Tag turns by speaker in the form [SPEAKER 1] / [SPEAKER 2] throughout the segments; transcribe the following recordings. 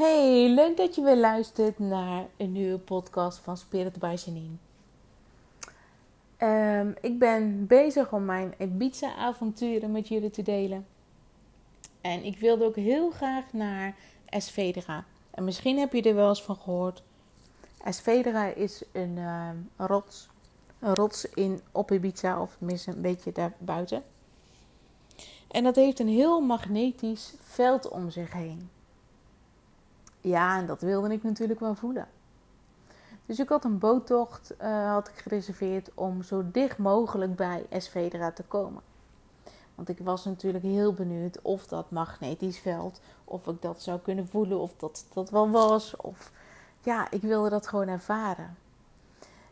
[SPEAKER 1] Hey, leuk dat je weer luistert naar een nieuwe podcast van Spirit by Janine. Um, ik ben bezig om mijn Ibiza-avonturen met jullie te delen. En ik wilde ook heel graag naar Esvedra. En misschien heb je er wel eens van gehoord. Esvedra is een uh, rots. Een rots in, op Ibiza, of tenminste een beetje daarbuiten. En dat heeft een heel magnetisch veld om zich heen. Ja, en dat wilde ik natuurlijk wel voelen. Dus ik had een boottocht uh, had ik gereserveerd om zo dicht mogelijk bij Esvedra te komen. Want ik was natuurlijk heel benieuwd of dat magnetisch veld, of ik dat zou kunnen voelen, of dat dat wel was. Of ja, ik wilde dat gewoon ervaren.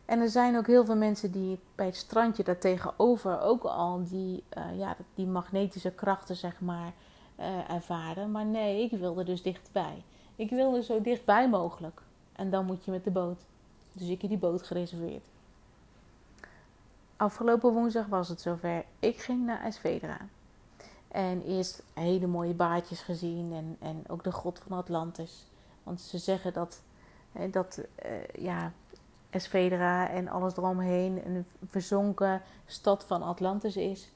[SPEAKER 1] En er zijn ook heel veel mensen die bij het strandje daartegenover ook al die, uh, ja, die magnetische krachten, zeg maar, uh, ervaren. Maar nee, ik wilde dus dichtbij. Ik wilde zo dichtbij mogelijk. En dan moet je met de boot. Dus ik heb die boot gereserveerd. Afgelopen woensdag was het zover. Ik ging naar Esvedra. En eerst hele mooie baadjes gezien. En, en ook de god van Atlantis. Want ze zeggen dat, dat uh, ja, Esvedra en alles eromheen een verzonken stad van Atlantis is.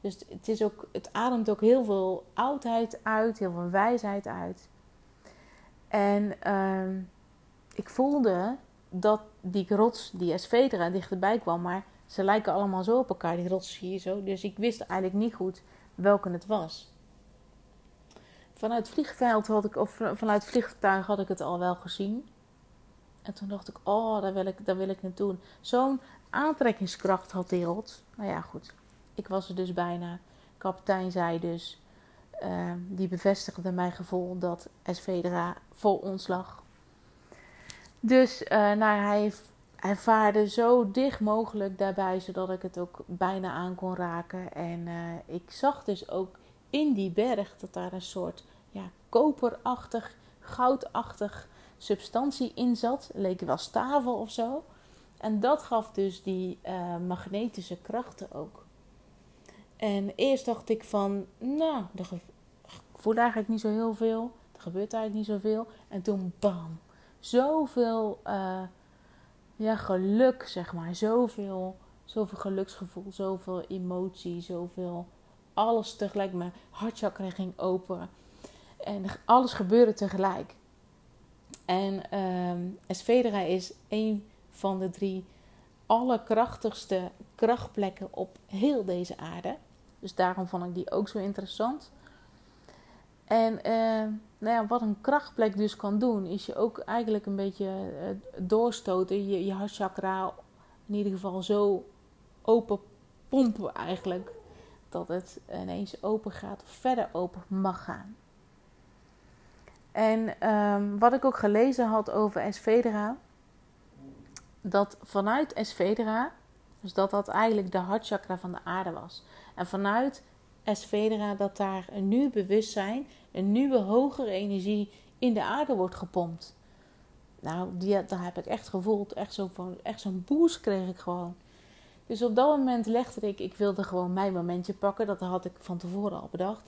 [SPEAKER 1] Dus het, is ook, het ademt ook heel veel oudheid uit, heel veel wijsheid uit. En uh, ik voelde dat die rots, die Esvedra, dichterbij kwam. Maar ze lijken allemaal zo op elkaar, die rots hier zo. Dus ik wist eigenlijk niet goed welke het was. Vanuit vliegveld had ik, of vanuit vliegtuig had ik het al wel gezien. En toen dacht ik, oh, daar wil ik, daar wil ik naartoe. Zo'n aantrekkingskracht had die rots. Nou ja, goed. Ik was er dus bijna. Kapitein zei dus, uh, die bevestigde mijn gevoel dat Esvedra vol ons lag. Dus uh, nou, hij, vaarde zo dicht mogelijk daarbij, zodat ik het ook bijna aan kon raken. En uh, ik zag dus ook in die berg dat daar een soort ja, koperachtig, goudachtig substantie in zat. Leek wel stavel of zo. En dat gaf dus die uh, magnetische krachten ook. En eerst dacht ik van, nou, ik voel eigenlijk niet zo heel veel. Er gebeurt eigenlijk niet zoveel. En toen, bam, zoveel uh, ja, geluk, zeg maar. Zoveel, zoveel geluksgevoel, zoveel emotie, zoveel alles tegelijk. Mijn hartchakra ging open. En alles gebeurde tegelijk. En um, Esvedra is een van de drie allerkrachtigste krachtplekken op heel deze aarde. Dus daarom vond ik die ook zo interessant. En uh, nou ja, wat een krachtplek dus kan doen, is je ook eigenlijk een beetje uh, doorstoten. Je, je hartchakra in ieder geval zo open pompen eigenlijk. Dat het ineens open gaat of verder open mag gaan. En um, wat ik ook gelezen had over Esvedra. Dat vanuit Esvedra, dus dat dat eigenlijk de hartchakra van de aarde was. En vanuit Esvedra dat daar een nieuw bewustzijn, een nieuwe hogere energie in de aarde wordt gepompt. Nou, die, dat heb ik echt gevoeld. Echt zo'n echt zo'n boost kreeg ik gewoon. Dus op dat moment legde ik, ik wilde gewoon mijn momentje pakken. Dat had ik van tevoren al bedacht.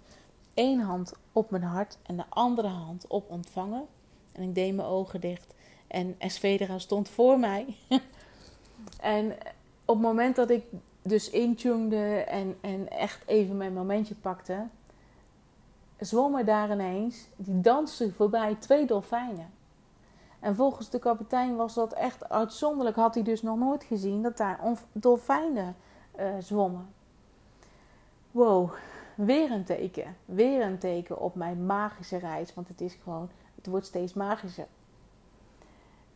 [SPEAKER 1] Eén hand op mijn hart en de andere hand op ontvangen. En ik deed mijn ogen dicht. En Esvedra stond voor mij. en op het moment dat ik dus intunede en, en echt even mijn momentje pakte, zwommen daar ineens, die dansten voorbij twee dolfijnen. En volgens de kapitein was dat echt uitzonderlijk. Had hij dus nog nooit gezien dat daar dolfijnen uh, zwommen. Wow, weer een teken. Weer een teken op mijn magische reis. Want het is gewoon, het wordt steeds magischer.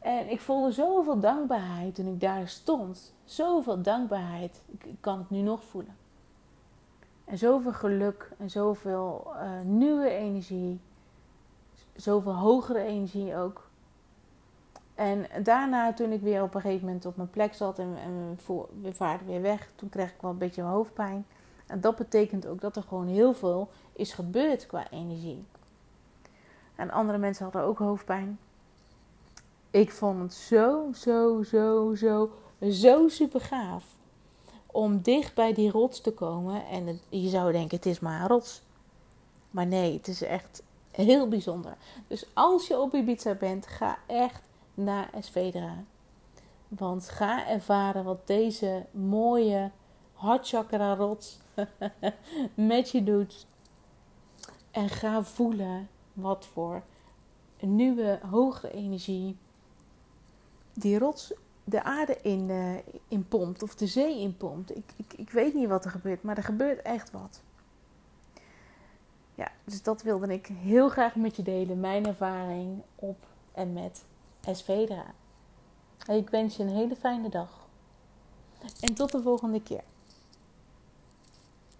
[SPEAKER 1] En ik voelde zoveel dankbaarheid toen ik daar stond. Zoveel dankbaarheid. Ik, kan het nu nog voelen. En zoveel geluk en zoveel uh, nieuwe energie. Zoveel hogere energie ook. En daarna, toen ik weer op een gegeven moment op mijn plek zat en, en we vaarden weer weg, toen kreeg ik wel een beetje hoofdpijn. En dat betekent ook dat er gewoon heel veel is gebeurd qua energie. En andere mensen hadden ook hoofdpijn. Ik vond het zo, zo, zo, zo, zo super gaaf. Om dicht bij die rots te komen. En je zou denken, het is maar een rots. Maar nee, het is echt heel bijzonder. Dus als je op Ibiza bent, ga echt naar Esvedra. Want ga ervaren wat deze mooie hartchakra rots met je doet. En ga voelen wat voor nieuwe, hogere energie die rots de aarde in, uh, in pompt of de zee in pompt. Ik, ik, ik weet niet wat er gebeurt, maar er gebeurt echt wat. Ja, dus dat wilde ik heel graag met je delen. Mijn ervaring op en met Esvedra. Ik wens je een hele fijne dag. En tot de volgende keer.